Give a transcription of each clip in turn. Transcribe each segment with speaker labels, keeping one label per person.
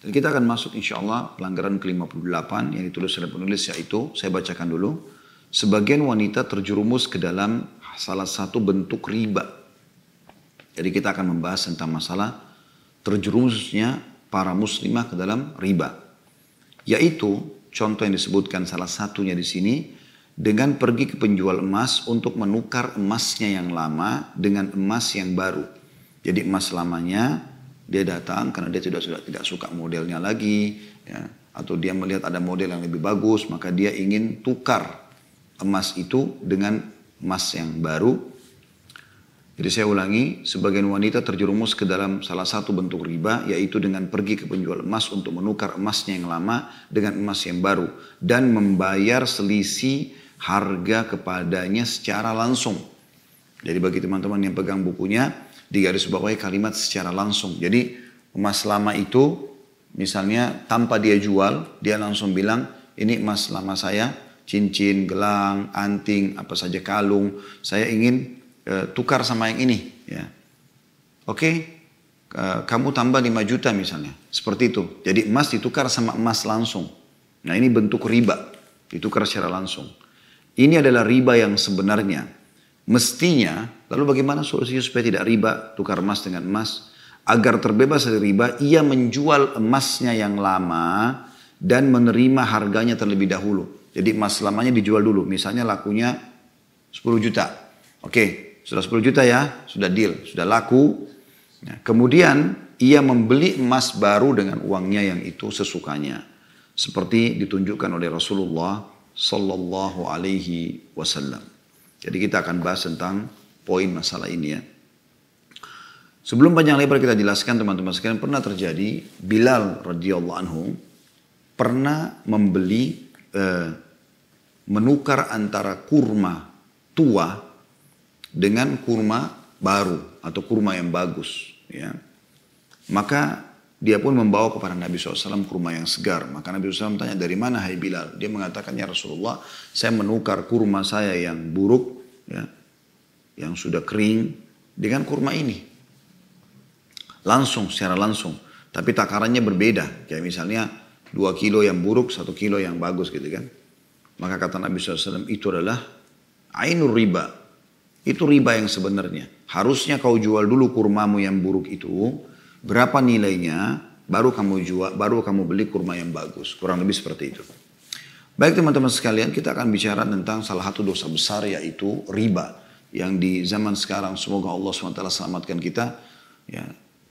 Speaker 1: Dan kita akan masuk insya Allah pelanggaran ke-58 yang ditulis oleh penulis yaitu, saya bacakan dulu. Sebagian wanita terjerumus ke dalam salah satu bentuk riba. Jadi kita akan membahas tentang masalah terjerumusnya para muslimah ke dalam riba. Yaitu contoh yang disebutkan salah satunya di sini dengan pergi ke penjual emas untuk menukar emasnya yang lama dengan emas yang baru. Jadi emas lamanya dia datang karena dia tidak sudah tidak suka modelnya lagi, ya, atau dia melihat ada model yang lebih bagus, maka dia ingin tukar emas itu dengan emas yang baru. Jadi saya ulangi, sebagian wanita terjerumus ke dalam salah satu bentuk riba, yaitu dengan pergi ke penjual emas untuk menukar emasnya yang lama dengan emas yang baru. Dan membayar selisih harga kepadanya secara langsung. Jadi bagi teman-teman yang pegang bukunya, di garis bawahi kalimat secara langsung. Jadi emas lama itu misalnya tanpa dia jual, dia langsung bilang ini emas lama saya, cincin, gelang, anting, apa saja kalung, saya ingin uh, tukar sama yang ini. Ya. Oke, okay, uh, kamu tambah 5 juta misalnya, seperti itu. Jadi emas ditukar sama emas langsung. Nah ini bentuk riba, ditukar secara langsung. Ini adalah riba yang sebenarnya Mestinya, lalu bagaimana solusinya supaya tidak riba, tukar emas dengan emas? Agar terbebas dari riba, ia menjual emasnya yang lama dan menerima harganya terlebih dahulu. Jadi emas lamanya dijual dulu, misalnya lakunya 10 juta. Oke, sudah 10 juta ya, sudah deal, sudah laku. Ya, kemudian ia membeli emas baru dengan uangnya yang itu sesukanya. Seperti ditunjukkan oleh Rasulullah Sallallahu Alaihi Wasallam. Jadi kita akan bahas tentang poin masalah ini ya. Sebelum panjang lebar kita jelaskan teman-teman sekalian pernah terjadi Bilal radhiyallahu anhu pernah membeli eh, menukar antara kurma tua dengan kurma baru atau kurma yang bagus ya. Maka dia pun membawa kepada Nabi SAW kurma yang segar. Maka Nabi SAW tanya, dari mana hai Bilal? Dia mengatakan, ya Rasulullah, saya menukar kurma saya yang buruk, ya, yang sudah kering, dengan kurma ini. Langsung, secara langsung. Tapi takarannya berbeda. Kayak misalnya, dua kilo yang buruk, satu kilo yang bagus gitu kan. Maka kata Nabi SAW, itu adalah ainur riba. Itu riba yang sebenarnya. Harusnya kau jual dulu kurmamu yang buruk itu, berapa nilainya, baru kamu jual, baru kamu beli kurma yang bagus. Kurang lebih seperti itu. Baik teman-teman sekalian, kita akan bicara tentang salah satu dosa besar yaitu riba. Yang di zaman sekarang semoga Allah SWT selamatkan kita. Ya,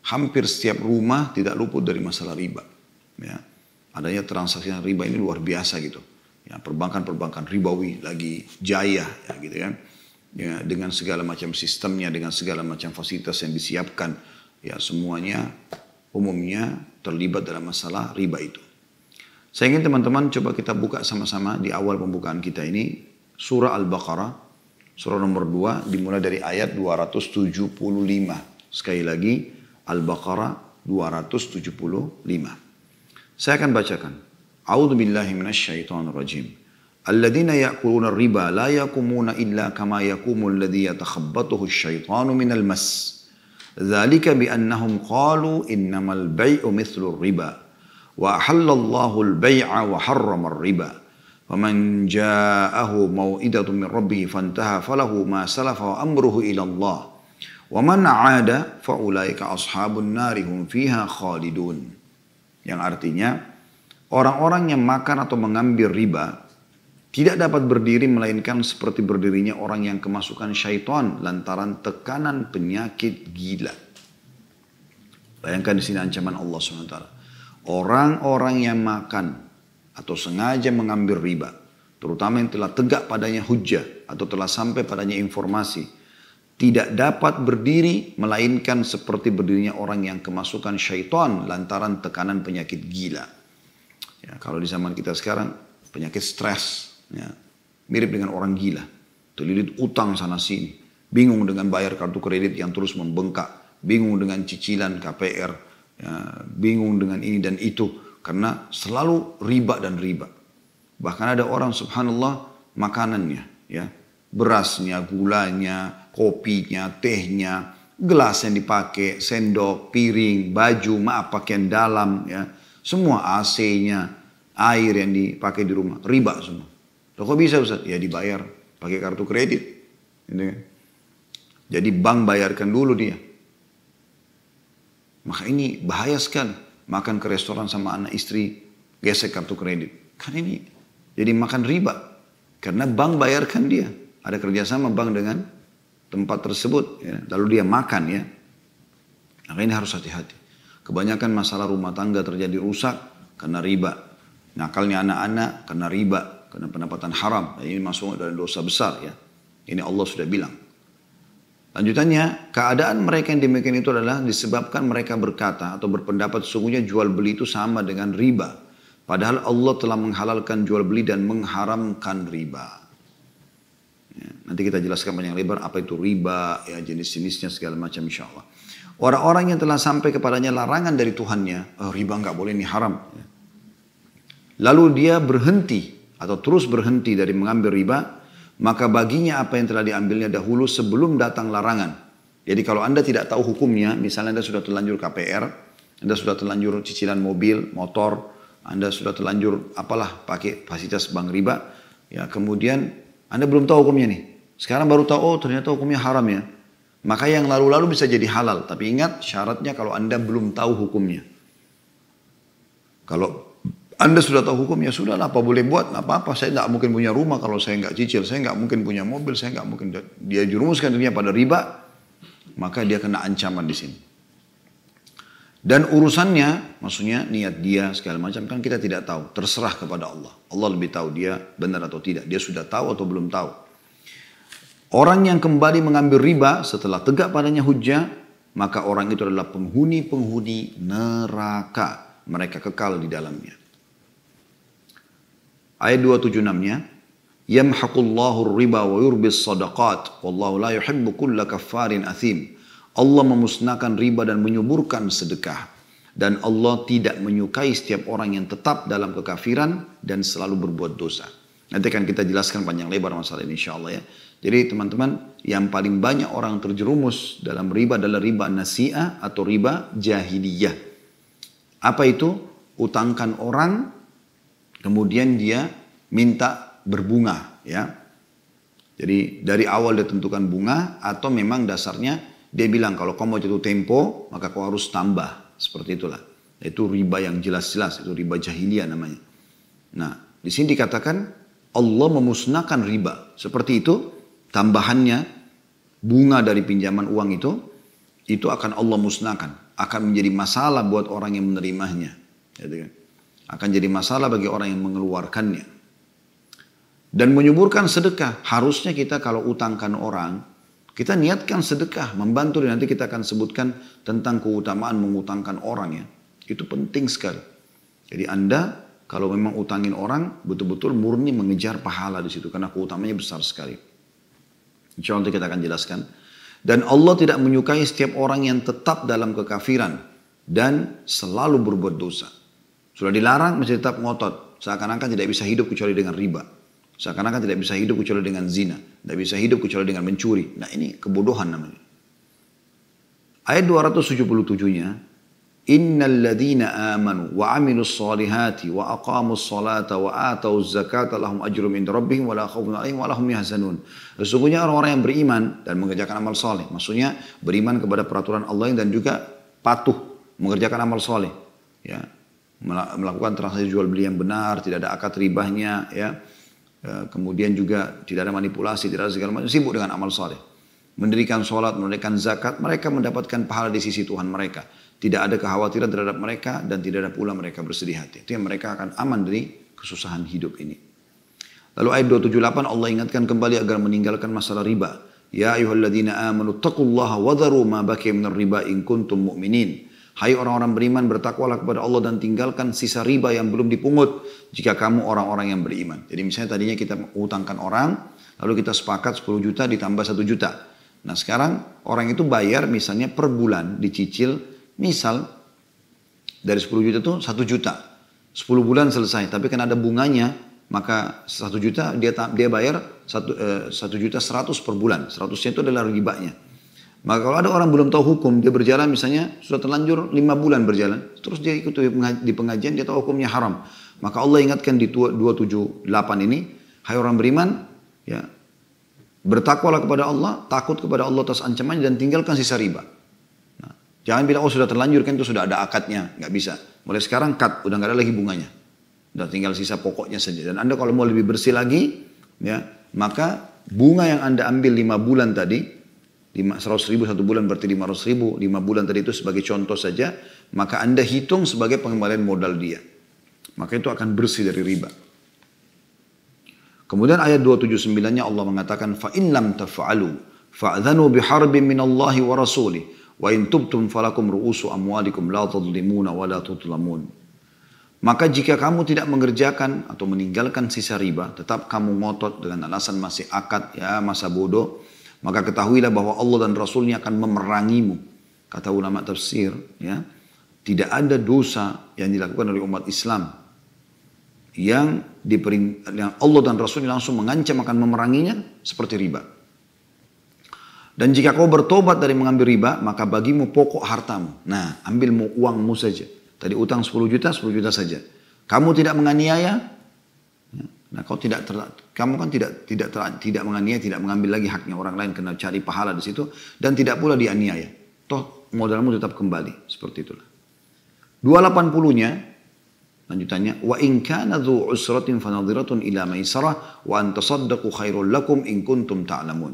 Speaker 1: hampir setiap rumah tidak luput dari masalah riba. Ya, adanya transaksi riba ini luar biasa gitu. Ya, perbankan-perbankan ribawi lagi jaya ya gitu ya. ya. Dengan segala macam sistemnya, dengan segala macam fasilitas yang disiapkan ya semuanya umumnya terlibat dalam masalah riba itu. Saya ingin teman-teman coba kita buka sama-sama di awal pembukaan kita ini surah Al-Baqarah surah nomor 2 dimulai dari ayat 275. Sekali lagi Al-Baqarah 275. Saya akan bacakan. A'udzu billahi minasyaitonir rajim. الذين يأكلون الربا لا يقومون إلا كما يقوم الذي يتخبطه الشيطان من المس ذلك بأنهم قالوا إنما البيع مثل الربا وأحل الله البيع وحرم الربا ومن جاءه موئدة من ربه فانتهى فله ما سلف وأمره إلى الله ومن عاد فأولئك أصحاب النار هم فيها خالدون yang artinya orang-orang yang makan atau mengambil riba tidak dapat berdiri melainkan seperti berdirinya orang yang kemasukan syaitan lantaran tekanan penyakit gila. Bayangkan di sini ancaman Allah SWT. Orang-orang yang makan atau sengaja mengambil riba, terutama yang telah tegak padanya hujah atau telah sampai padanya informasi, tidak dapat berdiri melainkan seperti berdirinya orang yang kemasukan syaitan lantaran tekanan penyakit gila. Ya, kalau di zaman kita sekarang penyakit stres, Ya, mirip dengan orang gila. Terlilit utang sana sini. Bingung dengan bayar kartu kredit yang terus membengkak. Bingung dengan cicilan KPR. Ya, bingung dengan ini dan itu. Karena selalu riba dan riba. Bahkan ada orang subhanallah makanannya. ya Berasnya, gulanya, kopinya, tehnya, gelas yang dipakai, sendok, piring, baju, maaf pakaian dalam, ya Semua AC-nya, air yang dipakai di rumah, riba semua. Loh kok bisa Ustaz? Ya dibayar pakai kartu kredit. Gitu. Jadi bank bayarkan dulu dia. Maka ini bahaya sekali. Makan ke restoran sama anak istri, gesek kartu kredit. Kan ini jadi makan riba. Karena bank bayarkan dia. Ada kerjasama bank dengan tempat tersebut. Ya. Lalu dia makan ya. Maka ini harus hati-hati. Kebanyakan masalah rumah tangga terjadi rusak karena riba. Nakalnya anak-anak karena riba, karena pendapatan haram. Ini masuk dalam dosa besar ya. Ini Allah sudah bilang. Lanjutannya, keadaan mereka yang demikian itu adalah disebabkan mereka berkata atau berpendapat sesungguhnya jual beli itu sama dengan riba. Padahal Allah telah menghalalkan jual beli dan mengharamkan riba. Ya, nanti kita jelaskan banyak lebar apa itu riba, ya jenis-jenisnya segala macam insya Allah. Orang-orang yang telah sampai kepadanya larangan dari Tuhannya, oh, riba nggak boleh ini haram. Ya. Lalu dia berhenti atau terus berhenti dari mengambil riba, maka baginya apa yang telah diambilnya dahulu sebelum datang larangan. Jadi kalau Anda tidak tahu hukumnya, misalnya Anda sudah terlanjur KPR, Anda sudah terlanjur cicilan mobil, motor, Anda sudah terlanjur apalah pakai fasilitas bank riba, ya kemudian Anda belum tahu hukumnya nih. Sekarang baru tahu, oh ternyata hukumnya haram ya. Maka yang lalu-lalu bisa jadi halal. Tapi ingat syaratnya kalau Anda belum tahu hukumnya. Kalau anda sudah tahu hukum ya sudah apa boleh buat, apa-apa. Saya tidak mungkin punya rumah kalau saya nggak cicil, saya nggak mungkin punya mobil, saya nggak mungkin dia jurumuskan dirinya pada riba, maka dia kena ancaman di sini. Dan urusannya, maksudnya niat dia segala macam kan kita tidak tahu, terserah kepada Allah. Allah lebih tahu dia benar atau tidak, dia sudah tahu atau belum tahu. Orang yang kembali mengambil riba setelah tegak padanya hujah, maka orang itu adalah penghuni-penghuni neraka. Mereka kekal di dalamnya. Ayat 276-nya, Yamhaqullahu riba wa yurbis sadaqat, wallahu la yuhibbu kulla kaffarin athim. Allah memusnahkan riba dan menyuburkan sedekah. Dan Allah tidak menyukai setiap orang yang tetap dalam kekafiran dan selalu berbuat dosa. Nanti akan kita jelaskan panjang lebar masalah ini insya Allah ya. Jadi teman-teman yang paling banyak orang terjerumus dalam riba adalah riba nasi'ah atau riba jahiliyah. Apa itu? Utangkan orang Kemudian dia minta berbunga ya. Jadi dari awal dia tentukan bunga atau memang dasarnya dia bilang kalau kamu mau jatuh tempo maka kau harus tambah. Seperti itulah. Itu riba yang jelas-jelas, itu riba jahiliyah namanya. Nah, di sini dikatakan Allah memusnahkan riba. Seperti itu, tambahannya bunga dari pinjaman uang itu, itu akan Allah musnahkan. Akan menjadi masalah buat orang yang menerimanya. Gitu kan akan jadi masalah bagi orang yang mengeluarkannya. Dan menyuburkan sedekah, harusnya kita kalau utangkan orang, kita niatkan sedekah, membantu dan nanti kita akan sebutkan tentang keutamaan mengutangkan orang ya. Itu penting sekali. Jadi Anda kalau memang utangin orang, betul-betul murni mengejar pahala di situ karena keutamanya besar sekali. Insya Allah kita akan jelaskan. Dan Allah tidak menyukai setiap orang yang tetap dalam kekafiran dan selalu berbuat dosa. Sudah dilarang masih tetap ngotot. Seakan-akan tidak bisa hidup kecuali dengan riba. Seakan-akan tidak bisa hidup kecuali dengan zina. Tidak bisa hidup kecuali dengan mencuri. Nah ini kebodohan namanya. Ayat 277-nya. Innal ladhina amanu wa amilus salihati wa aqamus salata wa atauz zakata lahum ajrum inda rabbihim wa la khawfun alaihim wa lahum yahzanun. Sesungguhnya orang-orang yang beriman dan mengerjakan amal soleh. Maksudnya beriman kepada peraturan Allah dan juga patuh mengerjakan amal soleh. Ya, melakukan transaksi jual beli yang benar, tidak ada akad ribahnya, ya. E, kemudian juga tidak ada manipulasi, tidak ada segala macam, sibuk dengan amal soleh. Mendirikan sholat, mendirikan zakat, mereka mendapatkan pahala di sisi Tuhan mereka. Tidak ada kekhawatiran terhadap mereka dan tidak ada pula mereka bersedih hati. Itu yang mereka akan aman dari kesusahan hidup ini. Lalu ayat 278 Allah ingatkan kembali agar meninggalkan masalah riba. Ya ayuhalladzina amanu taqullaha wadharu ma baqiya minar riba in kuntum mu'minin. Hai orang-orang beriman bertakwalah kepada Allah dan tinggalkan sisa riba yang belum dipungut jika kamu orang-orang yang beriman. Jadi misalnya tadinya kita utangkan orang, lalu kita sepakat 10 juta ditambah 1 juta. Nah sekarang orang itu bayar misalnya per bulan dicicil, misal dari 10 juta itu 1 juta. 10 bulan selesai, tapi kan ada bunganya, maka 1 juta dia dia bayar 1, eh, 1 juta 100 per bulan. 100 itu adalah ribanya. Maka kalau ada orang belum tahu hukum, dia berjalan misalnya sudah terlanjur lima bulan berjalan, terus dia ikut di pengajian, dia tahu hukumnya haram. Maka Allah ingatkan di 278 ini, hai orang beriman, ya bertakwalah kepada Allah, takut kepada Allah atas ancamannya dan tinggalkan sisa riba. Nah, jangan bilang oh sudah terlanjur kan itu sudah ada akadnya, nggak bisa. Mulai sekarang cut, udah nggak ada lagi bunganya. Udah tinggal sisa pokoknya saja. Dan anda kalau mau lebih bersih lagi, ya maka bunga yang anda ambil lima bulan tadi, 100 ribu satu bulan berarti 500 ribu, 5 bulan tadi itu sebagai contoh saja, maka Anda hitung sebagai pengembalian modal dia. Maka itu akan bersih dari riba. Kemudian ayat 279-nya Allah mengatakan, فَإِنْ لَمْ تَفْعَلُوا فَأْذَنُوا بِحَرْبٍ مِّنَ اللَّهِ وَرَسُولِهِ وَإِنْ تُبْتُمْ فَلَكُمْ رُؤُسُ أَمْوَالِكُمْ لَا تَظْلِمُونَ وَلَا تُظْلَمُونَ Maka jika kamu tidak mengerjakan atau meninggalkan sisa riba, tetap kamu ngotot dengan alasan masih akad, ya masa bodoh, maka ketahuilah bahwa Allah dan Rasulnya akan memerangimu. Kata ulama tafsir, ya, tidak ada dosa yang dilakukan oleh umat Islam yang, diperin, yang Allah dan Rasulnya langsung mengancam akan memeranginya seperti riba. Dan jika kau bertobat dari mengambil riba, maka bagimu pokok hartamu. Nah, ambil uangmu saja. Tadi utang 10 juta, 10 juta saja. Kamu tidak menganiaya, Nah, kau tidak ter, kamu kan tidak tidak ter, tidak menganiaya, tidak mengambil lagi haknya orang lain kena cari pahala di situ dan tidak pula dianiaya. Toh modalmu tetap kembali seperti itulah. 280-nya lanjutannya wa in kana dzu usratin fanadhiratun ila maisarah wa an tasaddaqu khairul lakum in kuntum ta'lamun.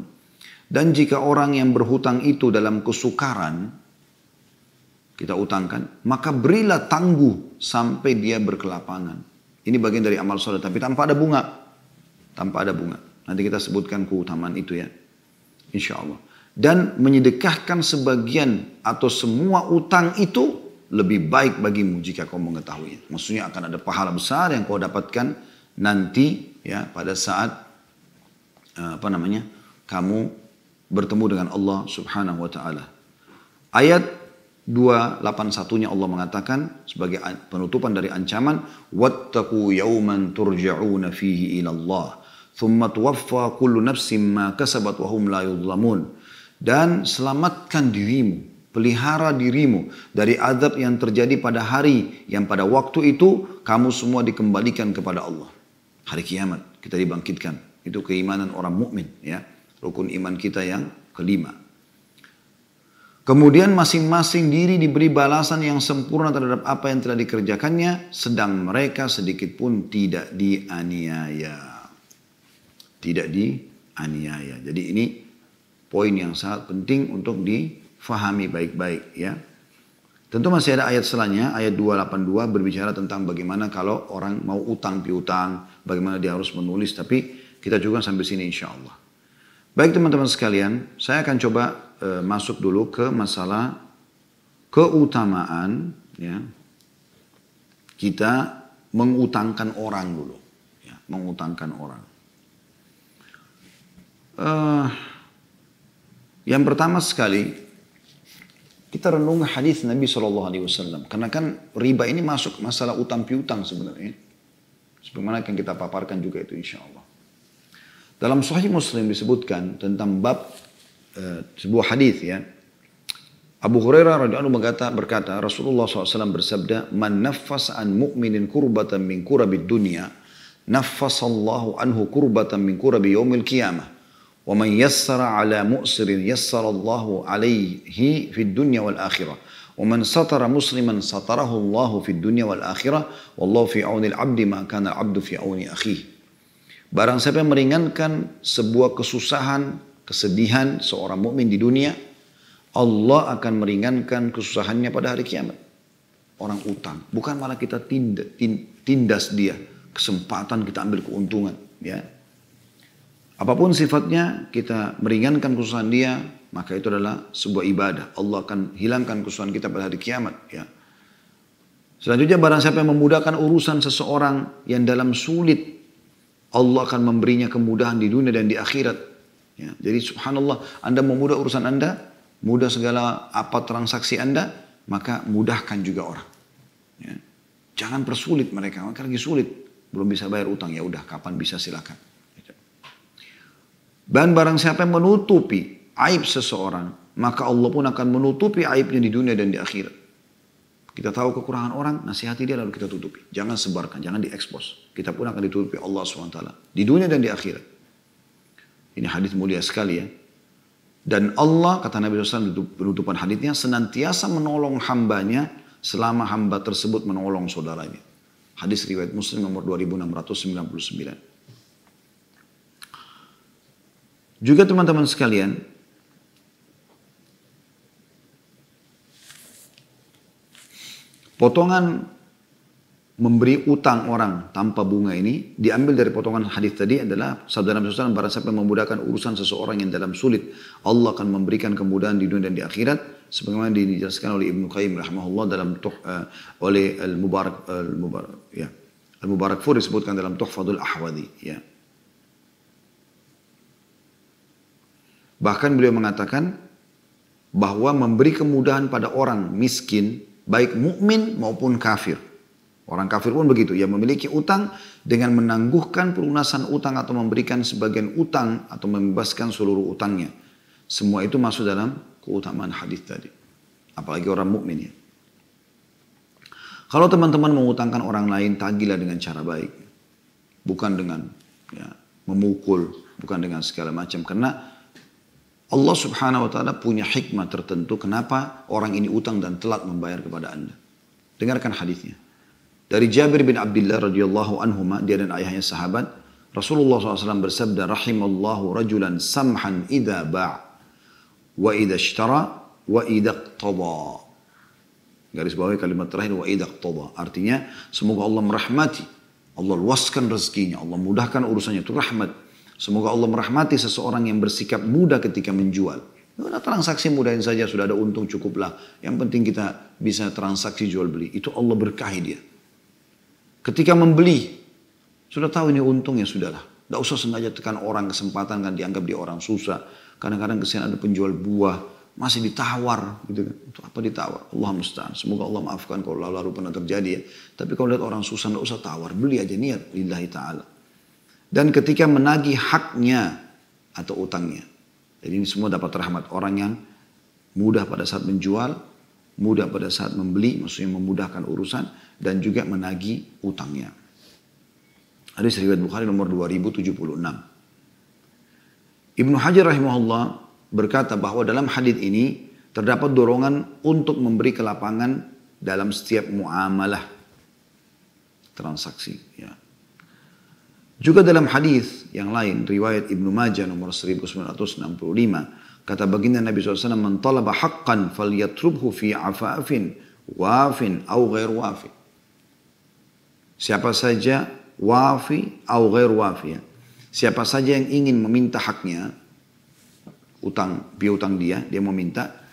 Speaker 1: Dan jika orang yang berhutang itu dalam kesukaran kita utangkan, maka berilah tangguh sampai dia berkelapangan. Ini bagian dari amal soleh, tapi tanpa ada bunga. Tanpa ada bunga. Nanti kita sebutkan keutamaan itu ya. Insya Allah. Dan menyedekahkan sebagian atau semua utang itu lebih baik bagimu jika kau mengetahuinya. Maksudnya akan ada pahala besar yang kau dapatkan nanti ya pada saat eh, apa namanya kamu bertemu dengan Allah Subhanahu wa taala. Ayat 281-nya Allah mengatakan sebagai penutupan dari ancaman wattaqu yawman turja'una fihi ila Allah thumma tuwaffa kullu nafsin ma kasabat wa hum la yudhlamun dan selamatkan dirimu pelihara dirimu dari azab yang terjadi pada hari yang pada waktu itu kamu semua dikembalikan kepada Allah. Hari kiamat kita dibangkitkan. Itu keimanan orang mukmin ya. Rukun iman kita yang kelima Kemudian masing-masing diri diberi balasan yang sempurna terhadap apa yang telah dikerjakannya, sedang mereka sedikit pun tidak dianiaya. Tidak dianiaya. Jadi ini poin yang sangat penting untuk difahami baik-baik ya. Tentu masih ada ayat selanjutnya, ayat 282 berbicara tentang bagaimana kalau orang mau utang piutang, bagaimana dia harus menulis, tapi kita juga sampai sini insya Allah. Baik teman-teman sekalian, saya akan coba e, masuk dulu ke masalah keutamaan ya. Kita mengutangkan orang dulu ya, mengutangkan orang. E, yang pertama sekali kita renung hadis Nabi Wasallam. Karena kan riba ini masuk masalah utang piutang sebenarnya. Sebagaimana yang kita paparkan juga itu insya Allah. Dalam Sahih Muslim disebutkan tentang bab Eh, sebuah hadis ya. Abu Hurairah radhiyallahu berkata, berkata Rasulullah SAW bersabda, "Man naffas an mu'minin kurbatan min kurabid dunya, naffasallahu anhu kurbatan min kurabi yaumil qiyamah. Wa man yassara ala mu'sirin yassara Allahu alaihi fid dunya wal akhirah. Wa man satara musliman satarahu Allahu fid dunya wal akhirah. Wallahu fi auni al-'abdi ma kana al-'abdu fi auni akhihi." Barang siapa yang meringankan sebuah kesusahan kesedihan seorang mukmin di dunia, Allah akan meringankan kesusahannya pada hari kiamat. Orang utang, bukan malah kita tindas, dia, kesempatan kita ambil keuntungan, ya. Apa pun sifatnya, kita meringankan kesusahan dia, maka itu adalah sebuah ibadah. Allah akan hilangkan kesusahan kita pada hari kiamat, ya. Selanjutnya barang siapa yang memudahkan urusan seseorang yang dalam sulit, Allah akan memberinya kemudahan di dunia dan di akhirat. Ya, jadi subhanallah, Anda memudah urusan Anda, mudah segala apa transaksi Anda, maka mudahkan juga orang. Ya. Jangan persulit mereka, mereka lagi sulit, belum bisa bayar utang, ya udah kapan bisa silakan. Dan barang siapa yang menutupi aib seseorang maka Allah pun akan menutupi aibnya di dunia dan di akhirat. Kita tahu kekurangan orang, nasihati dia lalu kita tutupi. Jangan sebarkan, jangan diekspos. Kita pun akan ditutupi Allah SWT. Di dunia dan di akhirat. Ini hadis mulia sekali ya. Dan Allah, kata Nabi SAW penutupan hadisnya, senantiasa menolong hambanya selama hamba tersebut menolong saudaranya. Hadis riwayat Muslim nomor 2699. Juga teman-teman sekalian, potongan memberi utang orang tanpa bunga ini diambil dari potongan hadis tadi adalah sabda Nabi SAW barang siapa yang memudahkan urusan seseorang yang dalam sulit Allah akan memberikan kemudahan di dunia dan di akhirat sebagaimana dijelaskan oleh Ibnu Qayyim rahimahullah dalam tuh, uh, oleh Al Mubarak Al Mubarak ya Al Mubarak Fur disebutkan dalam Tuhfadul Ahwadi ya. Bahkan beliau mengatakan bahwa memberi kemudahan pada orang miskin baik mukmin maupun kafir Orang kafir pun begitu, ia memiliki utang dengan menangguhkan pelunasan utang atau memberikan sebagian utang atau membebaskan seluruh utangnya. Semua itu masuk dalam keutamaan hadis tadi. Apalagi orang mukmin ya. Kalau teman-teman mengutangkan orang lain, tagilah dengan cara baik. Bukan dengan ya, memukul, bukan dengan segala macam. Karena Allah subhanahu wa ta'ala punya hikmah tertentu kenapa orang ini utang dan telat membayar kepada anda. Dengarkan hadisnya. Dari Jabir bin Abdullah radhiyallahu anhu, dia dan ayahnya sahabat, Rasulullah SAW bersabda, Rahimallahu rajulan samhan idha ba' wa idha ishtara wa idha qtada. Garis bawahi kalimat terakhir wa idha qtada. Artinya, semoga Allah merahmati, Allah luaskan rezekinya, Allah mudahkan urusannya, itu rahmat. Semoga Allah merahmati seseorang yang bersikap mudah ketika menjual. Udah transaksi mudahin saja, sudah ada untung cukuplah. Yang penting kita bisa transaksi jual beli. Itu Allah berkahi dia. Ketika membeli, sudah tahu ini untungnya sudahlah. Tidak usah sengaja tekan orang kesempatan kan dianggap dia orang susah. Kadang-kadang ke sini ada penjual buah, masih ditawar gitu kan. Untuk apa ditawar? Allah musta'an. Semoga Allah maafkan kalau lalu-lalu pernah terjadi ya. Tapi kalau lihat orang susah tidak usah tawar. Beli aja niat lillahi ta'ala. Dan ketika menagih haknya atau utangnya. Jadi ini semua dapat rahmat orang yang mudah pada saat menjual, mudah pada saat membeli, maksudnya memudahkan urusan dan juga menagih utangnya. Hadis riwayat Bukhari nomor 2076. Ibnu Hajar rahimahullah berkata bahwa dalam hadis ini terdapat dorongan untuk memberi kelapangan dalam setiap muamalah transaksi. Ya. Juga dalam hadis yang lain, riwayat Ibnu Majah nomor 1965, kata baginda Nabi SAW, "Man talaba haqqan falyatrubhu fi afafin wafin au ghair wafin." Siapa saja wafi atau ghair wafi. Ya. Siapa saja yang ingin meminta haknya, utang, piutang dia, dia meminta,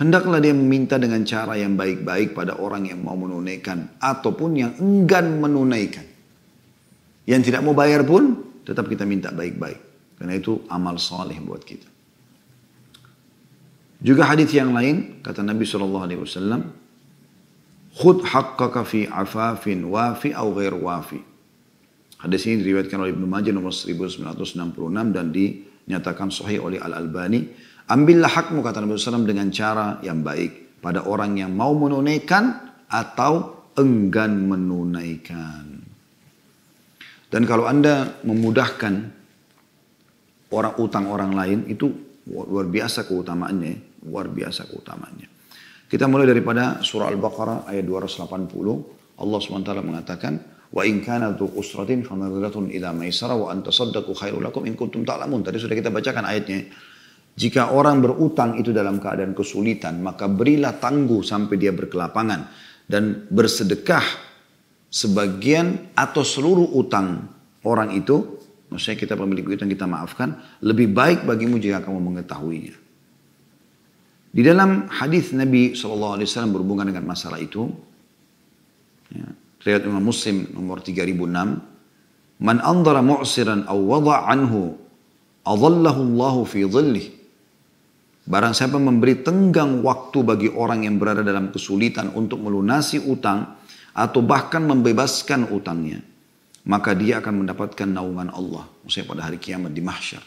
Speaker 1: hendaklah dia meminta dengan cara yang baik-baik pada orang yang mau menunaikan ataupun yang enggan menunaikan. Yang tidak mau bayar pun tetap kita minta baik-baik. Karena itu amal soleh buat kita. Juga hadis yang lain kata Nabi saw. Khud haqqaka fi afafin wafi au ghair wafi. Hadis ini diriwayatkan oleh Ibnu Majah nomor 1966 dan dinyatakan sahih oleh Al-Albani. Ambillah hakmu kata Nabi SAW dengan cara yang baik pada orang yang mau menunaikan atau enggan menunaikan. Dan kalau Anda memudahkan orang utang orang lain itu luar biasa keutamaannya, luar biasa keutamaannya. Kita mulai daripada surah Al-Baqarah ayat 280. Allah SWT mengatakan, Wa in kana dhu usratin fanadhiratun ila maisara wa antasaddaqu khairul lakum in kuntum ta'lamun. Tadi sudah kita bacakan ayatnya. Jika orang berutang itu dalam keadaan kesulitan, maka berilah tangguh sampai dia berkelapangan dan bersedekah sebagian atau seluruh utang orang itu, maksudnya kita pemilik utang kita maafkan, lebih baik bagimu jika kamu mengetahuinya. Di dalam hadis Nabi SAW berhubungan dengan masalah itu, ya, riwayat Imam Muslim nomor 3006, Man andara mu'siran aw wada' anhu adallahu Allahu fi dhillih. Barang siapa memberi tenggang waktu bagi orang yang berada dalam kesulitan untuk melunasi utang atau bahkan membebaskan utangnya, maka dia akan mendapatkan naungan Allah. Maksudnya pada hari kiamat di mahsyar.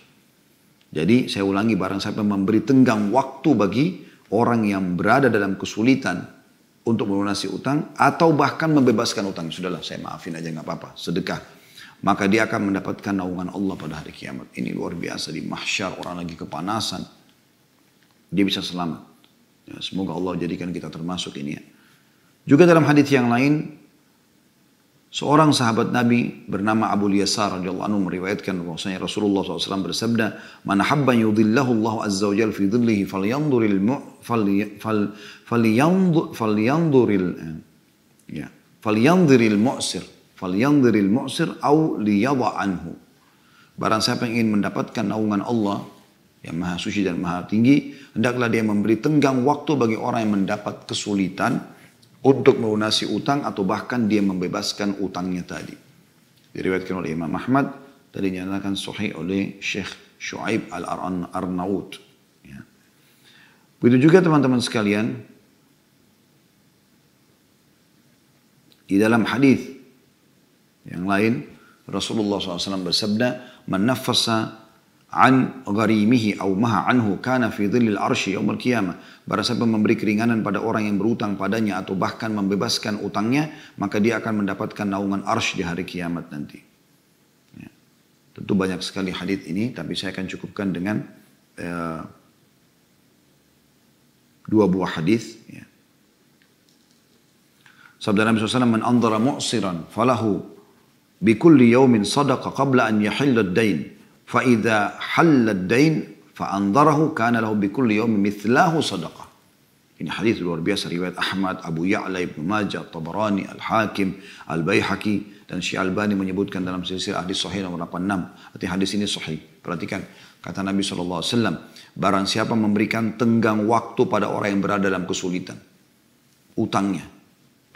Speaker 1: Jadi saya ulangi barang siapa memberi tenggang waktu bagi orang yang berada dalam kesulitan untuk melunasi utang atau bahkan membebaskan utang. Sudahlah saya maafin aja nggak apa-apa, sedekah. Maka dia akan mendapatkan naungan Allah pada hari kiamat. Ini luar biasa di mahsyar orang lagi kepanasan. Dia bisa selamat. Ya, semoga Allah jadikan kita termasuk ini ya. Juga dalam hadis yang lain Seorang sahabat Nabi bernama Abu Yasar radhiyallahu anhu meriwayatkan bahwasanya Rasulullah SAW bersabda, "Man habba yudhillahu Allah azza wa jalla fi dhillihi falyanzuril fal falyanzur falyanzuril ya falyanzuril mu'sir falyanzuril mu'sir au liyadha anhu." Barang siapa yang ingin mendapatkan naungan Allah yang maha suci dan maha tinggi, hendaklah dia memberi tenggang waktu bagi orang yang mendapat kesulitan untuk melunasi utang atau bahkan dia membebaskan utangnya tadi. Diriwayatkan oleh Imam Ahmad dan dinyatakan sahih oleh Syekh Shu'aib Al-Arnaud. Ya. Begitu juga teman-teman sekalian, di dalam hadis yang lain Rasulullah SAW bersabda, "Man nafasa an gharimihi au maha anhu kana fi dhillil arsy yaumil qiyamah. Barang siapa memberi keringanan pada orang yang berutang padanya atau bahkan membebaskan utangnya, maka dia akan mendapatkan naungan arsy di hari kiamat nanti. Ya. Tentu banyak sekali hadis ini, tapi saya akan cukupkan dengan uh, dua buah hadis. Ya. Sabda Nabi SAW, Man andara mu'siran falahu bikulli yawmin sadaqa qabla an yahilla ad-dain faida halad dain fa'andarahu kana lahu bikulli yawmin mithlahu sadaqah. Ini hadis luar biasa riwayat Ahmad, Abu Ya'la, Ibnu Majah, Tabarani, Al-Hakim, Al-Baihaqi dan Syekh Albani menyebutkan dalam silsilah hadis sahih nomor 86. Arti hadis ini sahih. Perhatikan kata Nabi SAW, barang siapa memberikan tenggang waktu pada orang yang berada dalam kesulitan. Utangnya.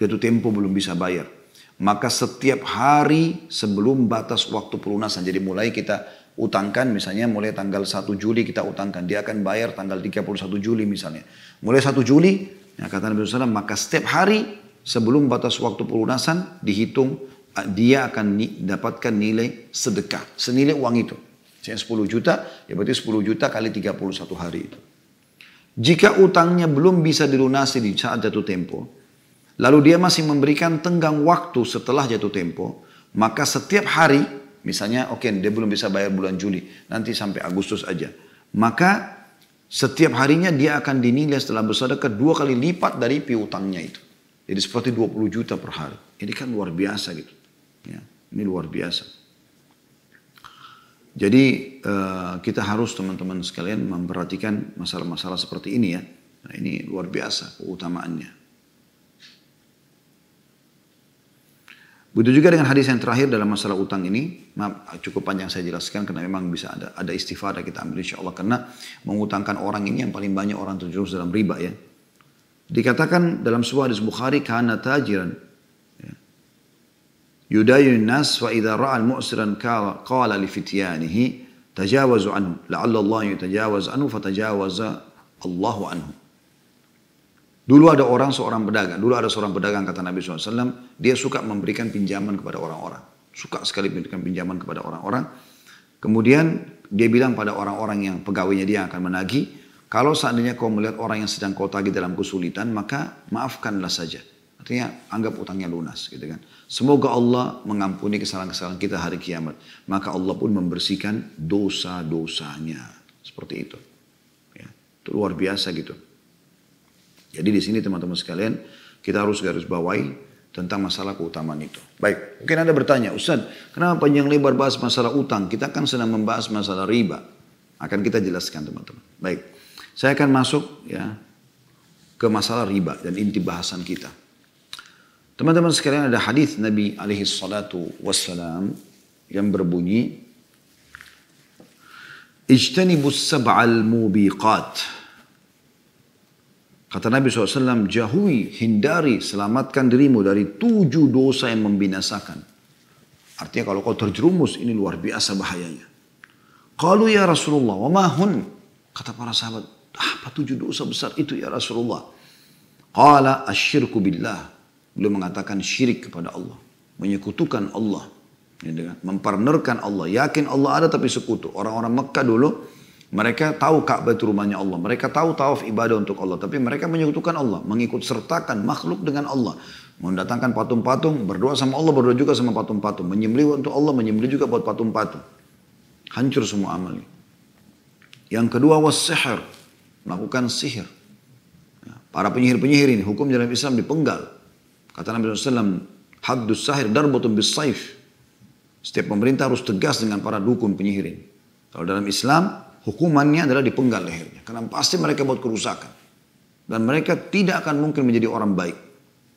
Speaker 1: yaitu tempo belum bisa bayar. Maka setiap hari sebelum batas waktu pelunasan. Jadi mulai kita utangkan misalnya mulai tanggal 1 Juli kita utangkan. Dia akan bayar tanggal 31 Juli misalnya. Mulai 1 Juli, ya kata Nabi SAW, maka setiap hari sebelum batas waktu pelunasan dihitung ah, dia akan dapatkan nilai sedekah. Senilai uang itu. Misalnya 10 juta, ya berarti 10 juta kali 31 hari itu. Jika utangnya belum bisa dilunasi di saat jatuh tempo, lalu dia masih memberikan tenggang waktu setelah jatuh tempo, maka setiap hari Misalnya oke okay, dia belum bisa bayar bulan Juli, nanti sampai Agustus aja. Maka setiap harinya dia akan dinilai setelah bersedekah dua kali lipat dari piutangnya itu. Jadi seperti 20 juta per hari. Ini kan luar biasa gitu. Ya, ini luar biasa. Jadi uh, kita harus teman-teman sekalian memperhatikan masalah-masalah seperti ini ya. Nah, ini luar biasa keutamaannya. Begitu juga dengan hadis yang terakhir dalam masalah utang ini, maaf, cukup panjang saya jelaskan karena memang bisa ada ada istifadah kita ambil insya Allah karena mengutangkan orang ini yang paling banyak orang terjerumus dalam riba ya. Dikatakan dalam sebuah hadis Bukhari karena tajiran ya. yudayun nas wa idza ra'a al-mu'siran qala li fityanihi tajawazu anhu la'alla Allah yutajawaz anhu fatajawaza Allahu anhu. Dulu ada orang seorang pedagang, dulu ada seorang pedagang kata Nabi SAW, dia suka memberikan pinjaman kepada orang-orang. Suka sekali memberikan pinjaman kepada orang-orang. Kemudian dia bilang pada orang-orang yang pegawainya dia akan menagih, kalau seandainya kau melihat orang yang sedang kau tagih dalam kesulitan, maka maafkanlah saja. Artinya anggap utangnya lunas gitu kan. Semoga Allah mengampuni kesalahan-kesalahan kita hari kiamat. Maka Allah pun membersihkan dosa-dosanya. Seperti itu. Ya, itu luar biasa gitu. Jadi di sini teman-teman sekalian kita harus garis bawahi tentang masalah keutamaan itu. Baik, mungkin Anda bertanya, Ustaz, kenapa panjang lebar bahas masalah utang? Kita kan sedang membahas masalah riba. Akan kita jelaskan teman-teman. Baik, saya akan masuk ya ke masalah riba dan inti bahasan kita. Teman-teman sekalian ada hadis Nabi alaihi salatu wassalam yang berbunyi Ijtanibus sab'al mubiqat Kata Nabi SAW, jauhi, hindari, selamatkan dirimu dari tujuh dosa yang membinasakan. Artinya kalau kau terjerumus, ini luar biasa bahayanya. Kalau ya Rasulullah, wa mahun. Kata para sahabat, apa tujuh dosa besar itu ya Rasulullah? Qala asyirku billah. Beliau mengatakan syirik kepada Allah. Menyekutukan Allah. Mempartnerkan Allah. Yakin Allah ada tapi sekutu. Orang-orang Mekah dulu Mereka tahu Ka'bah itu rumahnya Allah. Mereka tahu tawaf ibadah untuk Allah. Tapi mereka menyekutukan Allah. Mengikut sertakan makhluk dengan Allah. Mendatangkan patung-patung. Berdoa sama Allah. Berdoa juga sama patung-patung. Menyembelih untuk Allah. Menyembelih juga buat patung-patung. Hancur semua amalnya. Yang kedua was sihir. Melakukan sihir. Ya, para penyihir-penyihir ini. Hukum dalam Islam dipenggal. Kata Nabi SAW. Haddus sahir darbutun bis saif. Setiap pemerintah harus tegas dengan para dukun penyihir ini. Kalau dalam Islam, hukumannya adalah dipenggal lehernya. Karena pasti mereka buat kerusakan. Dan mereka tidak akan mungkin menjadi orang baik.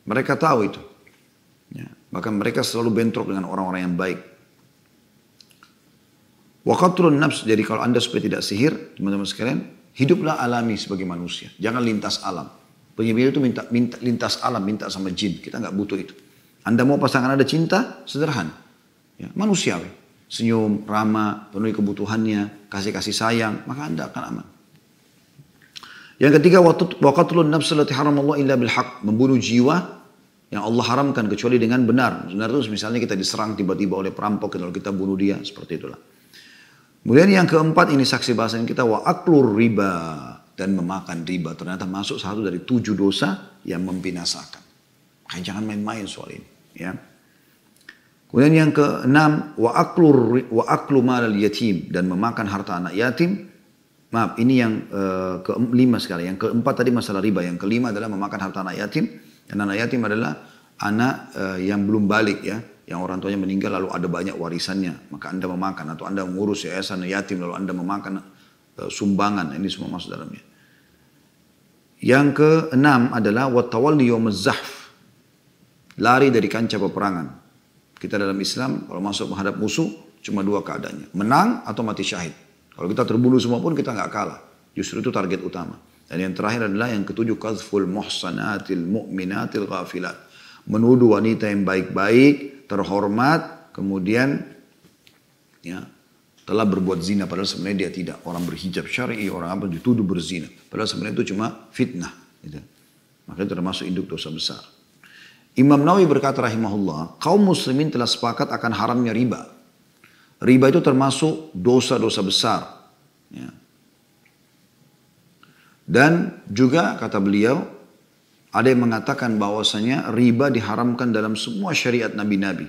Speaker 1: Mereka tahu itu. Ya, bahkan mereka selalu bentrok dengan orang-orang yang baik. Waqatrun nafs, jadi kalau anda supaya tidak sihir, teman-teman sekalian, hiduplah alami sebagai manusia. Jangan lintas alam. Penyihir itu minta, minta lintas alam, minta sama jin. Kita nggak butuh itu. Anda mau pasangan ada cinta, sederhana. Ya, manusiawi senyum, ramah, penuhi kebutuhannya, kasih-kasih sayang, maka anda akan aman. Yang ketiga, waqatlun nafs allati Allah illa bil haq, membunuh jiwa yang Allah haramkan kecuali dengan benar. Benar itu misalnya kita diserang tiba-tiba oleh perampok, kalau kita bunuh dia, seperti itulah. Kemudian yang keempat ini saksi bahasan kita wa aklur riba dan memakan riba ternyata masuk satu dari tujuh dosa yang membinasakan. Makanya jangan main-main soal ini, ya. Kemudian yang keenam wa aklu wa aklu mal yatim dan memakan harta anak yatim. Maaf, ini yang uh, kelima sekali. Yang keempat tadi masalah riba. Yang kelima adalah memakan harta anak yatim. Dan anak yatim adalah anak uh, yang belum balik ya, yang orang tuanya meninggal lalu ada banyak warisannya, maka Anda memakan atau Anda mengurus yayasan yatim lalu Anda memakan uh, sumbangan. Ini semua masuk dalamnya. Yang keenam adalah watawalli zahf. Lari dari kancah peperangan. Kita dalam Islam kalau masuk menghadap musuh cuma dua keadaannya. Menang atau mati syahid. Kalau kita terbunuh semua pun kita nggak kalah. Justru itu target utama. Dan yang terakhir adalah yang ketujuh qazful muhsanatil mu'minatil ghafilat. Menuduh wanita yang baik-baik, terhormat, kemudian ya telah berbuat zina padahal sebenarnya dia tidak. Orang berhijab syar'i, orang apa dituduh berzina. Padahal sebenarnya itu cuma fitnah. Gitu. Maka itu termasuk induk dosa besar. Imam Nawawi berkata rahimahullah, kaum muslimin telah sepakat akan haramnya riba. Riba itu termasuk dosa-dosa besar. Ya. Dan juga kata beliau, ada yang mengatakan bahwasanya riba diharamkan dalam semua syariat nabi-nabi.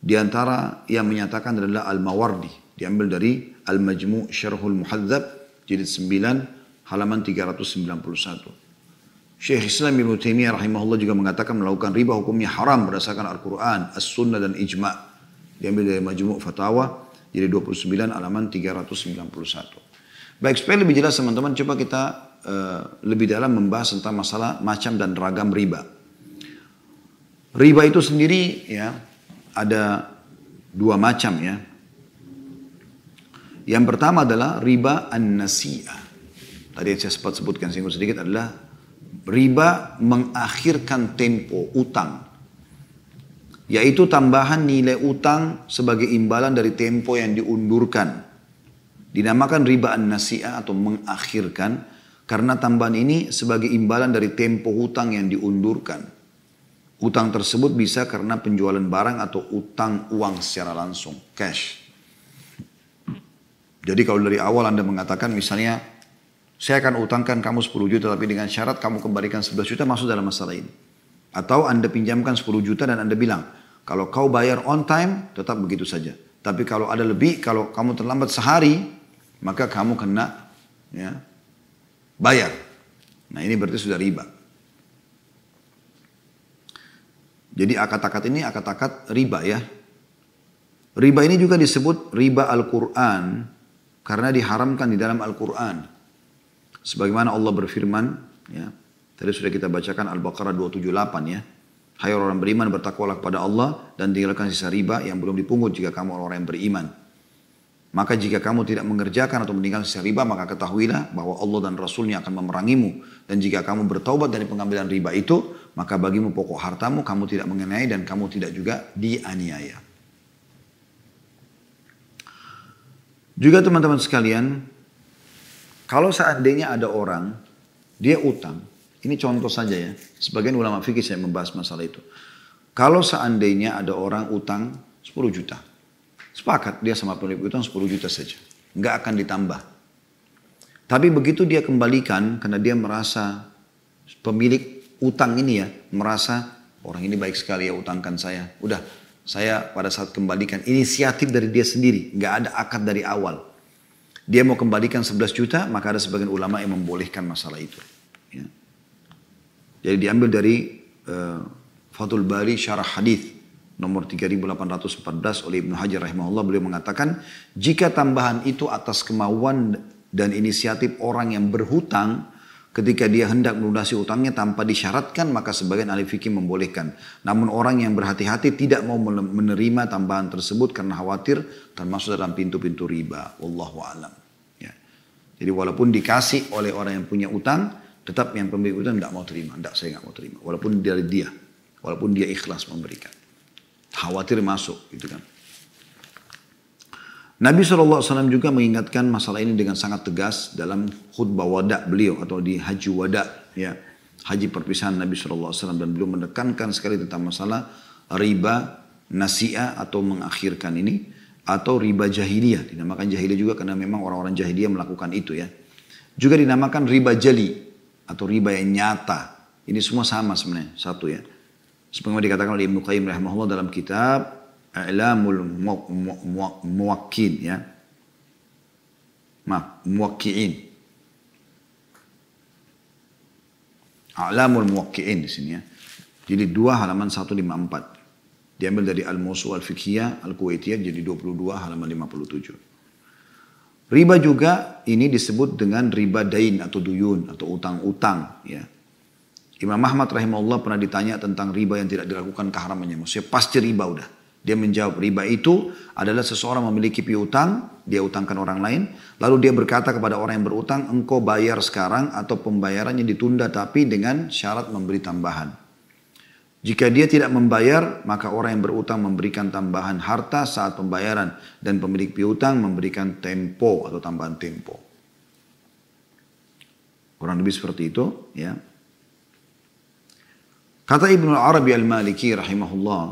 Speaker 1: Di antara yang menyatakan adalah Al-Mawardi. Diambil dari Al-Majmu' Syarhul Muhadzab, jilid 9, halaman 391. Syekh Islam Ibn Taimiyah rahimahullah juga mengatakan melakukan riba hukumnya haram berdasarkan Al-Quran, As-Sunnah dan Ijma' diambil dari Majmu' Fatawa jadi 29 halaman 391. Baik, supaya lebih jelas teman-teman coba kita uh, lebih dalam membahas tentang masalah macam dan ragam riba. Riba itu sendiri ya ada dua macam ya. Yang pertama adalah riba an-nasi'ah. Tadi saya sempat sebutkan singgung sedikit adalah riba mengakhirkan tempo utang. Yaitu tambahan nilai utang sebagai imbalan dari tempo yang diundurkan. Dinamakan riba an-nasi'ah atau mengakhirkan karena tambahan ini sebagai imbalan dari tempo utang yang diundurkan. Utang tersebut bisa karena penjualan barang atau utang uang secara langsung, cash. Jadi kalau dari awal Anda mengatakan misalnya saya akan utangkan kamu 10 juta tapi dengan syarat kamu kembalikan 11 juta masuk dalam masalah ini. Atau Anda pinjamkan 10 juta dan Anda bilang, kalau kau bayar on time tetap begitu saja. Tapi kalau ada lebih, kalau kamu terlambat sehari, maka kamu kena ya, bayar. Nah ini berarti sudah riba. Jadi akad-akad ini akad-akad riba ya. Riba ini juga disebut riba Al-Quran karena diharamkan di dalam Al-Quran. Sebagaimana Allah berfirman, ya, tadi sudah kita bacakan Al-Baqarah 278 ya. Hai orang beriman bertakwalah kepada Allah dan tinggalkan sisa riba yang belum dipungut jika kamu orang yang beriman. Maka jika kamu tidak mengerjakan atau meninggalkan sisa riba, maka ketahuilah bahwa Allah dan Rasulnya akan memerangimu. Dan jika kamu bertaubat dari pengambilan riba itu, maka bagimu pokok hartamu, kamu tidak mengenai dan kamu tidak juga dianiaya. Juga teman-teman sekalian, kalau seandainya ada orang, dia utang, ini contoh saja ya, sebagian ulama fikih saya membahas masalah itu. Kalau seandainya ada orang utang 10 juta, sepakat dia sama pemilik utang 10 juta saja, nggak akan ditambah. Tapi begitu dia kembalikan karena dia merasa pemilik utang ini ya merasa orang ini baik sekali ya utangkan saya. Udah saya pada saat kembalikan inisiatif dari dia sendiri, nggak ada akad dari awal. Dia mau kembalikan 11 juta, maka ada sebagian ulama yang membolehkan masalah itu. Ya. Jadi diambil dari uh, Fathul Bari Syarah Hadis nomor 3814 oleh Ibnu Hajar rahimahullah beliau mengatakan jika tambahan itu atas kemauan dan inisiatif orang yang berhutang ketika dia hendak melunasi utangnya tanpa disyaratkan maka sebagian ahli fikih membolehkan namun orang yang berhati-hati tidak mau menerima tambahan tersebut karena khawatir termasuk dalam pintu-pintu riba wallahu alam. Jadi walaupun dikasih oleh orang yang punya utang tetap yang pemilik utang tidak mau terima. Tidak saya nggak mau terima. Walaupun dari dia. Walaupun dia ikhlas memberikan. Khawatir masuk gitu kan. Nabi SAW juga mengingatkan masalah ini dengan sangat tegas dalam khutbah wada beliau atau di haji wada ya. Haji perpisahan Nabi SAW dan beliau menekankan sekali tentang masalah riba nasiah atau mengakhirkan ini atau riba jahiliyah dinamakan jahiliyah juga karena memang orang-orang jahiliyah melakukan itu ya juga dinamakan riba jali atau riba yang nyata ini semua sama sebenarnya satu ya Sebagaimana dikatakan oleh Ibnu Qayyim rahimahullah dalam kitab I'lamul Muwakkil ya. Maaf, Muwakkiin. A'lamul Muwakkiin di sini ya. Jadi dua halaman 154. Diambil dari Al-Musu Al-Fiqhiyah Al-Kuwaitiyah jadi 22 halaman 57. Riba juga ini disebut dengan riba dain atau duyun atau utang-utang ya. Imam Ahmad rahimahullah pernah ditanya tentang riba yang tidak dilakukan keharamannya. Maksudnya pasti riba udah. Dia menjawab riba itu adalah seseorang memiliki piutang, dia utangkan orang lain, lalu dia berkata kepada orang yang berutang, engkau bayar sekarang atau pembayarannya ditunda tapi dengan syarat memberi tambahan. Jika dia tidak membayar, maka orang yang berutang memberikan tambahan harta saat pembayaran dan pemilik piutang memberikan tempo atau tambahan tempo. Kurang lebih seperti itu, ya. Kata Ibnu Arabi Al-Maliki rahimahullah,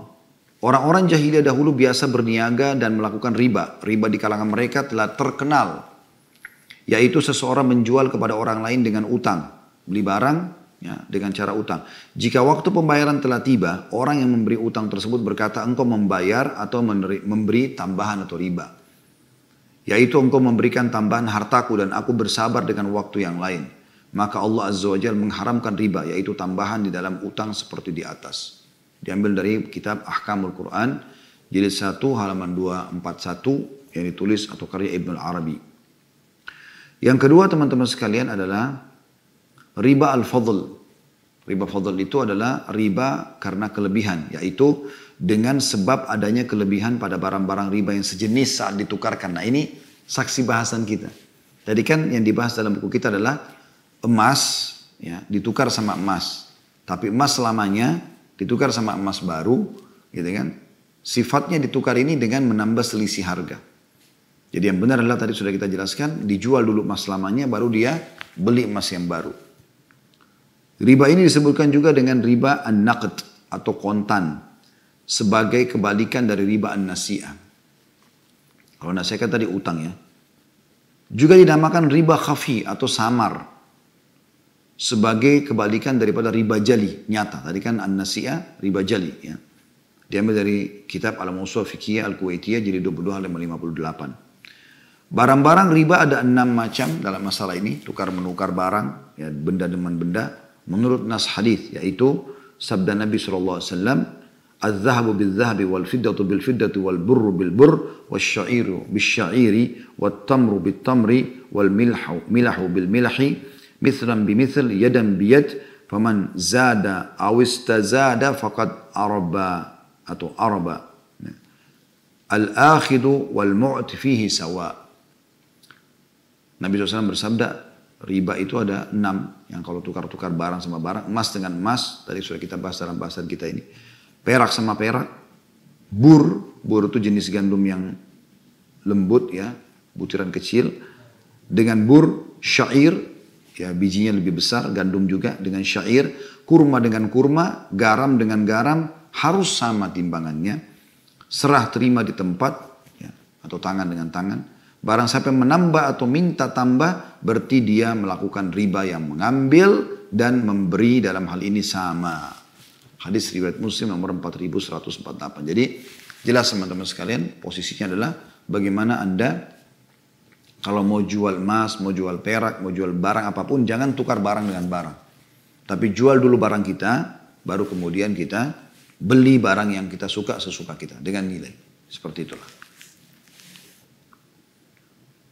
Speaker 1: orang-orang jahiliyah dahulu biasa berniaga dan melakukan riba. Riba di kalangan mereka telah terkenal, yaitu seseorang menjual kepada orang lain dengan utang, beli barang ya, dengan cara utang. Jika waktu pembayaran telah tiba, orang yang memberi utang tersebut berkata, engkau membayar atau memberi tambahan atau riba. Yaitu engkau memberikan tambahan hartaku dan aku bersabar dengan waktu yang lain maka Allah Azza wa mengharamkan riba yaitu tambahan di dalam utang seperti di atas. Diambil dari kitab Ahkamul Quran jilid 1 halaman 241 yang ditulis atau karya Ibnu Arabi. Yang kedua teman-teman sekalian adalah riba al-fadl. Riba fadl itu adalah riba karena kelebihan yaitu dengan sebab adanya kelebihan pada barang-barang riba yang sejenis saat ditukarkan. Nah ini saksi bahasan kita. Tadi kan yang dibahas dalam buku kita adalah emas ya ditukar sama emas. Tapi emas selamanya ditukar sama emas baru, gitu kan? Sifatnya ditukar ini dengan menambah selisih harga. Jadi yang benar adalah tadi sudah kita jelaskan, dijual dulu emas selamanya baru dia beli emas yang baru. Riba ini disebutkan juga dengan riba an-naqd atau kontan sebagai kebalikan dari riba an-nasi'ah. Kalau nasi'ah kan tadi utang ya. Juga dinamakan riba khafi atau samar sebagai kebalikan daripada riba jali nyata. Tadi kan an-nasi'ah riba jali ya. Diambil dari kitab Al-Musul Fikiyah Al-Kuwaitiyah jadi 22 halaman 58. Barang-barang riba ada enam macam dalam masalah ini, tukar menukar barang, ya, benda dengan benda. Menurut nas hadis yaitu sabda Nabi sallallahu alaihi wasallam الذهب بالذهب والفضة بالفضة والبر بالبر والشعير بالشعير والتمر بالتمر والملح ملح بالملح مثلا بمثل يدا بيد فمن زاد أو استزاد فقد أربى أو أربى الآخذ والمعت فيه سواء Nabi SAW bersabda riba itu ada enam yang kalau tukar-tukar barang sama barang emas dengan emas tadi sudah kita bahas dalam bahasan kita ini. Perak sama perak bur bur itu jenis gandum yang lembut ya butiran kecil. Dengan bur syair ya bijinya lebih besar, gandum juga dengan syair, kurma dengan kurma, garam dengan garam harus sama timbangannya, serah terima di tempat ya, atau tangan dengan tangan, Barang siapa menambah atau minta tambah, berarti dia melakukan riba yang mengambil dan memberi dalam hal ini sama. Hadis riwayat Muslim nomor 4148. Jadi jelas teman-teman sekalian, posisinya adalah bagaimana Anda kalau mau jual emas, mau jual perak, mau jual barang apa pun, jangan tukar barang dengan barang. Tapi jual dulu barang kita, baru kemudian kita beli barang yang kita suka sesuka kita dengan nilai. Seperti itulah.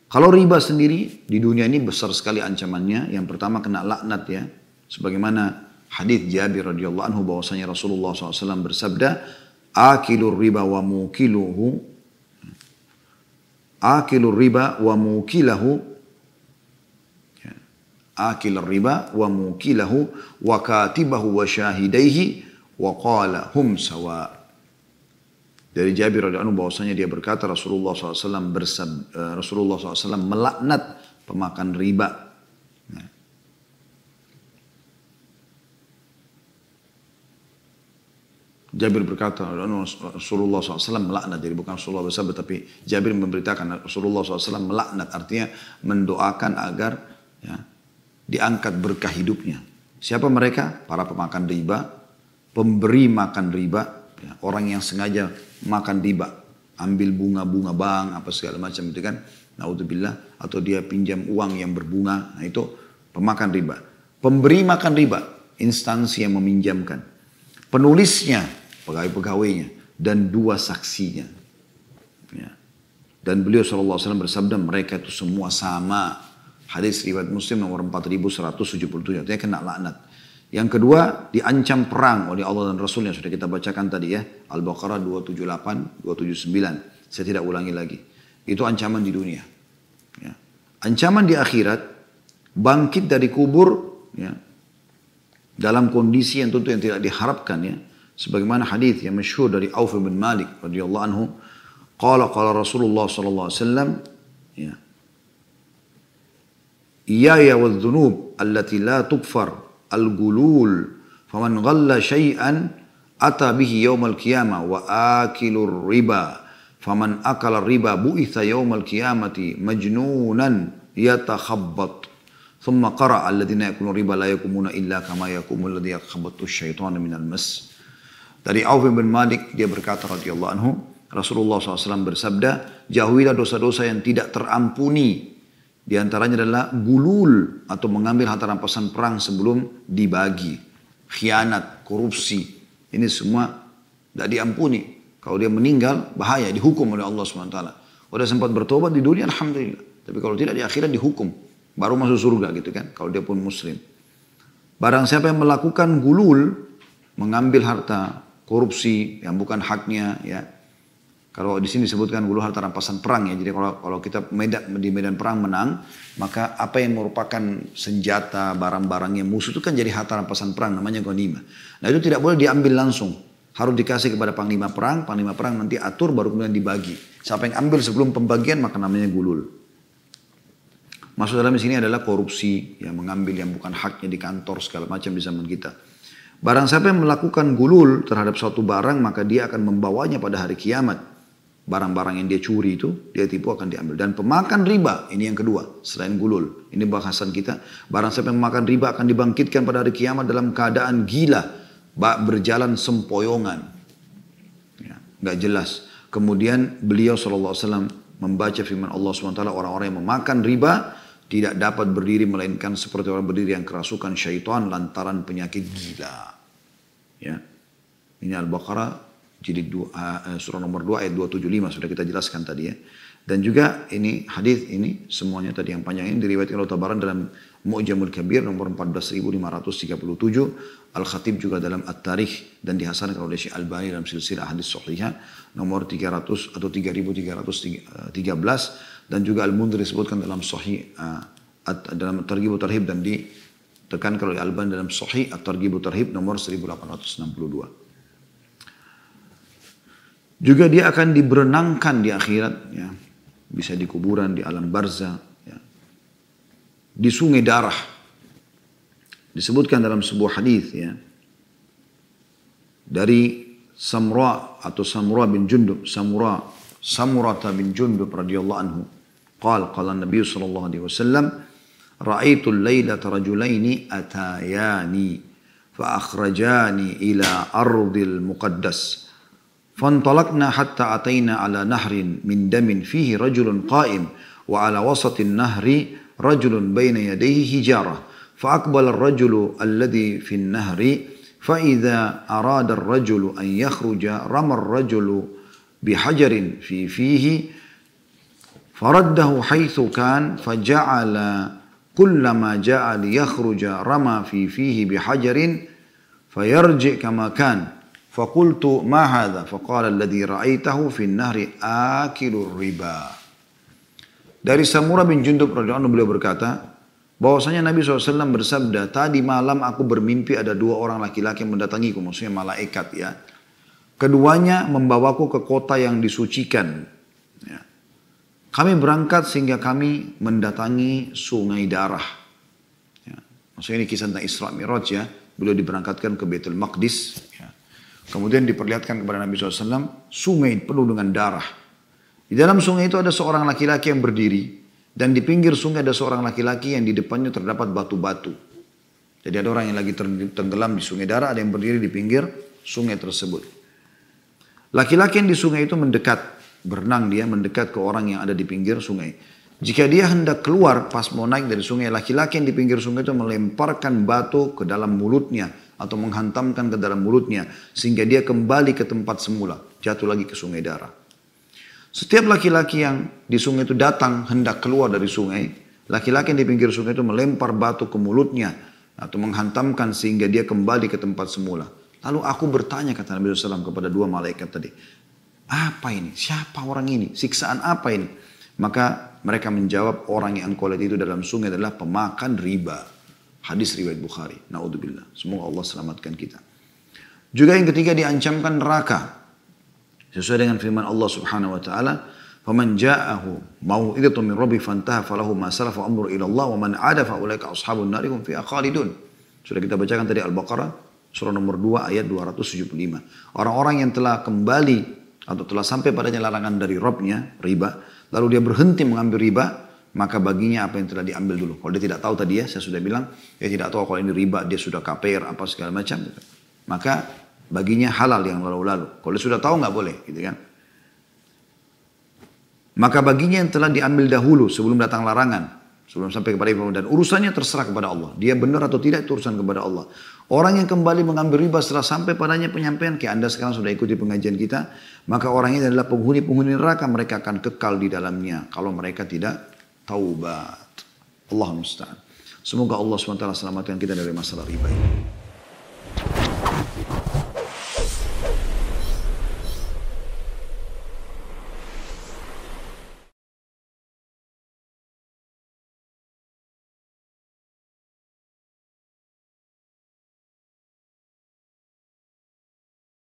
Speaker 1: Kalau riba sendiri di dunia ini besar sekali ancamannya. Yang pertama kena laknat ya. Sebagaimana hadis Jabir radhiyallahu anhu bahwasanya Rasulullah SAW bersabda, "Akilur riba wa mukiluhu akilur riba wa mukilahu ya. akil riba wa mukilahu wa katibahu wa syahidaihi wa qala hum sawa dari Jabir radhiyallahu anhu bahwasanya dia berkata Rasulullah SAW bersab, uh, Rasulullah SAW melaknat pemakan riba Jabir berkata, Rasulullah SAW melaknat. Jadi bukan Rasulullah bersabda, tapi Jabir memberitakan Rasulullah SAW melaknat. Artinya mendoakan agar ya, diangkat berkah hidupnya. Siapa mereka? Para pemakan riba, pemberi makan riba, ya, orang yang sengaja makan riba. Ambil bunga-bunga bank, apa segala macam itu kan. Naudzubillah. Atau dia pinjam uang yang berbunga. Nah itu pemakan riba. Pemberi makan riba, instansi yang meminjamkan. Penulisnya, pegawai-pegawainya dan dua saksinya. Ya. Dan beliau SAW bersabda mereka itu semua sama. Hadis riwayat Muslim nomor 4177 artinya kena laknat. Yang kedua diancam perang oleh Allah dan Rasul yang sudah kita bacakan tadi ya. Al-Baqarah 278, 279. Saya tidak ulangi lagi. Itu ancaman di dunia. Ya. Ancaman di akhirat bangkit dari kubur ya, dalam kondisi yang tentu yang tidak diharapkan ya sebagaimana hadis yang masyhur dari Auf bin Malik radhiyallahu anhu qala qala Rasulullah sallallahu alaihi wasallam ya iyaya wadh-dhunub allati la tukfar al-gulul. Faman ghalla syai'an ata bihi yaumal qiyamah wa akilur riba. Faman akala riba bu'itha yaumal qiyamati majnunan yatakhabbat. Thumma qara alladhina yakulun riba la yakumuna illa kama yakumul ladhi yakhabbattu syaitanu minal mas. Dari Auf bin Malik dia berkata radhiyallahu anhu Rasulullah SAW bersabda jauhilah dosa-dosa yang tidak terampuni di antaranya adalah gulul atau mengambil harta rampasan perang sebelum dibagi. Khianat, korupsi. Ini semua tidak diampuni. Kalau dia meninggal, bahaya, dihukum oleh Allah SWT. Udah sempat bertobat di dunia, Alhamdulillah. Tapi kalau tidak di akhirat dihukum. Baru masuk surga gitu kan, kalau dia pun muslim. Barang siapa yang melakukan gulul, mengambil harta korupsi yang bukan haknya ya. Kalau di sini disebutkan dulu harta rampasan perang ya. Jadi kalau kalau kita medan, di medan perang menang, maka apa yang merupakan senjata, barang-barang yang musuh itu kan jadi harta rampasan perang namanya ghanimah. Nah itu tidak boleh diambil langsung. Harus dikasih kepada panglima perang, panglima perang nanti atur baru kemudian dibagi. Siapa yang ambil sebelum pembagian maka namanya gulul. Maksud dalam sini adalah korupsi, yang mengambil yang bukan haknya di kantor segala macam di zaman kita. Barang siapa yang melakukan gulul terhadap suatu barang, maka dia akan membawanya pada hari kiamat. Barang-barang yang dia curi itu, dia tipu akan diambil. Dan pemakan riba, ini yang kedua, selain gulul. Ini bahasan kita. Barang siapa yang memakan riba akan dibangkitkan pada hari kiamat dalam keadaan gila. Berjalan sempoyongan. Ya, gak jelas. Kemudian beliau SAW membaca firman Allah SWT, orang-orang yang memakan riba, tidak dapat berdiri melainkan seperti orang berdiri yang kerasukan syaitan lantaran penyakit gila. Ya. Ini Al-Baqarah jilid dua, uh, surah nomor 2 ayat 275 sudah kita jelaskan tadi ya. Dan juga ini hadis ini semuanya tadi yang panjang ini diriwayatkan oleh Tabaran dalam Mu'jamul Kabir nomor 14537, Al-Khatib juga dalam At-Tarikh dan dihasankan oleh Syekh Al-Bani dalam silsilah hadis sahihah nomor 300 atau 3313 dan juga Al-Mundhir disebutkan dalam Sahih uh, dalam Targhib Tarhib dan ditekankan Al-Bani dalam Sahih At-Targhib Tarhib nomor 1862. Juga dia akan diberenangkan di akhirat, ya. bisa di kuburan, di alam barzah, ya. di sungai darah. Disebutkan dalam sebuah hadis ya, dari Samura atau Samura bin Jundub, Samura Samurata bin Jundub radhiyallahu anhu. قال قال النبي صلى الله عليه وسلم رأيت الليلة رجلين أتاياني فأخرجاني إلى أرض المقدس فانطلقنا حتى أتينا على نهر من دم فيه رجل قائم وعلى وسط النهر رجل بين يديه حجارة. فأقبل الرجل الذي في النهر فإذا أراد الرجل أن يخرج رمى الرجل بحجر في فيه فرده حيث كان فجعل كلما جاء ليخرج رمى في فيه بحجر فيرجع كما كان. Fakultu ma هذا؟ Faqala alladhi ra'aitahu في nahri akilur riba. Dari Samura bin Jundub radhiyallahu beliau berkata, bahwasanya Nabi SAW bersabda, tadi malam aku bermimpi ada dua orang laki-laki mendatangi mendatangiku, maksudnya malaikat ya. Keduanya membawaku ke kota yang disucikan. Ya. Kami berangkat sehingga kami mendatangi sungai darah. Ya. Maksudnya ini kisah tentang Isra Miraj ya. Beliau diberangkatkan ke Betul Maqdis Kemudian diperlihatkan kepada Nabi SAW, sungai penuh dengan darah. Di dalam sungai itu ada seorang laki-laki yang berdiri dan di pinggir sungai ada seorang laki-laki yang di depannya terdapat batu-batu. Jadi ada orang yang lagi tenggelam di sungai darah, ada yang berdiri di pinggir sungai tersebut. Laki-laki yang di sungai itu mendekat, berenang dia mendekat ke orang yang ada di pinggir sungai. Jika dia hendak keluar pas mau naik dari sungai, laki-laki yang di pinggir sungai itu melemparkan batu ke dalam mulutnya atau menghantamkan ke dalam mulutnya sehingga dia kembali ke tempat semula, jatuh lagi ke sungai darah. Setiap laki-laki yang di sungai itu datang hendak keluar dari sungai, laki-laki yang di pinggir sungai itu melempar batu ke mulutnya atau menghantamkan sehingga dia kembali ke tempat semula. Lalu aku bertanya kata Nabi SAW kepada dua malaikat tadi, apa ini? Siapa orang ini? Siksaan apa ini? Maka mereka menjawab orang yang engkau lihat itu dalam sungai adalah pemakan riba. Hadis riwayat Bukhari. Naudzubillah. Semoga Allah selamatkan kita. Juga yang ketiga diancamkan neraka. Sesuai dengan firman Allah Subhanahu wa taala, "Faman ja'ahu mau'izatun min rabbi fantaha falahu ma salafa amru ila Allah wa man 'ada fa ulaika ashabun nar hum fiha khalidun." Sudah kita bacakan tadi Al-Baqarah surah nomor 2 ayat 275. Orang-orang yang telah kembali atau telah sampai padanya larangan dari Robnya, riba, lalu dia berhenti mengambil riba, maka baginya apa yang telah diambil dulu. Kalau dia tidak tahu tadi ya, saya sudah bilang, dia tidak tahu kalau ini riba, dia sudah KPR, apa segala macam. Maka baginya halal yang lalu-lalu. Kalau sudah tahu nggak boleh, gitu kan? Maka baginya yang telah diambil dahulu sebelum datang larangan, sebelum sampai kepada ibu dan urusannya terserah kepada Allah. Dia benar atau tidak itu urusan kepada Allah. Orang yang kembali mengambil riba setelah sampai padanya penyampaian, kayak anda sekarang sudah ikuti pengajian kita, maka orang ini adalah penghuni-penghuni neraka, mereka akan kekal di dalamnya kalau mereka tidak taubat. Allah musta'an. Semoga Allah SWT selamatkan kita dari masalah riba ini.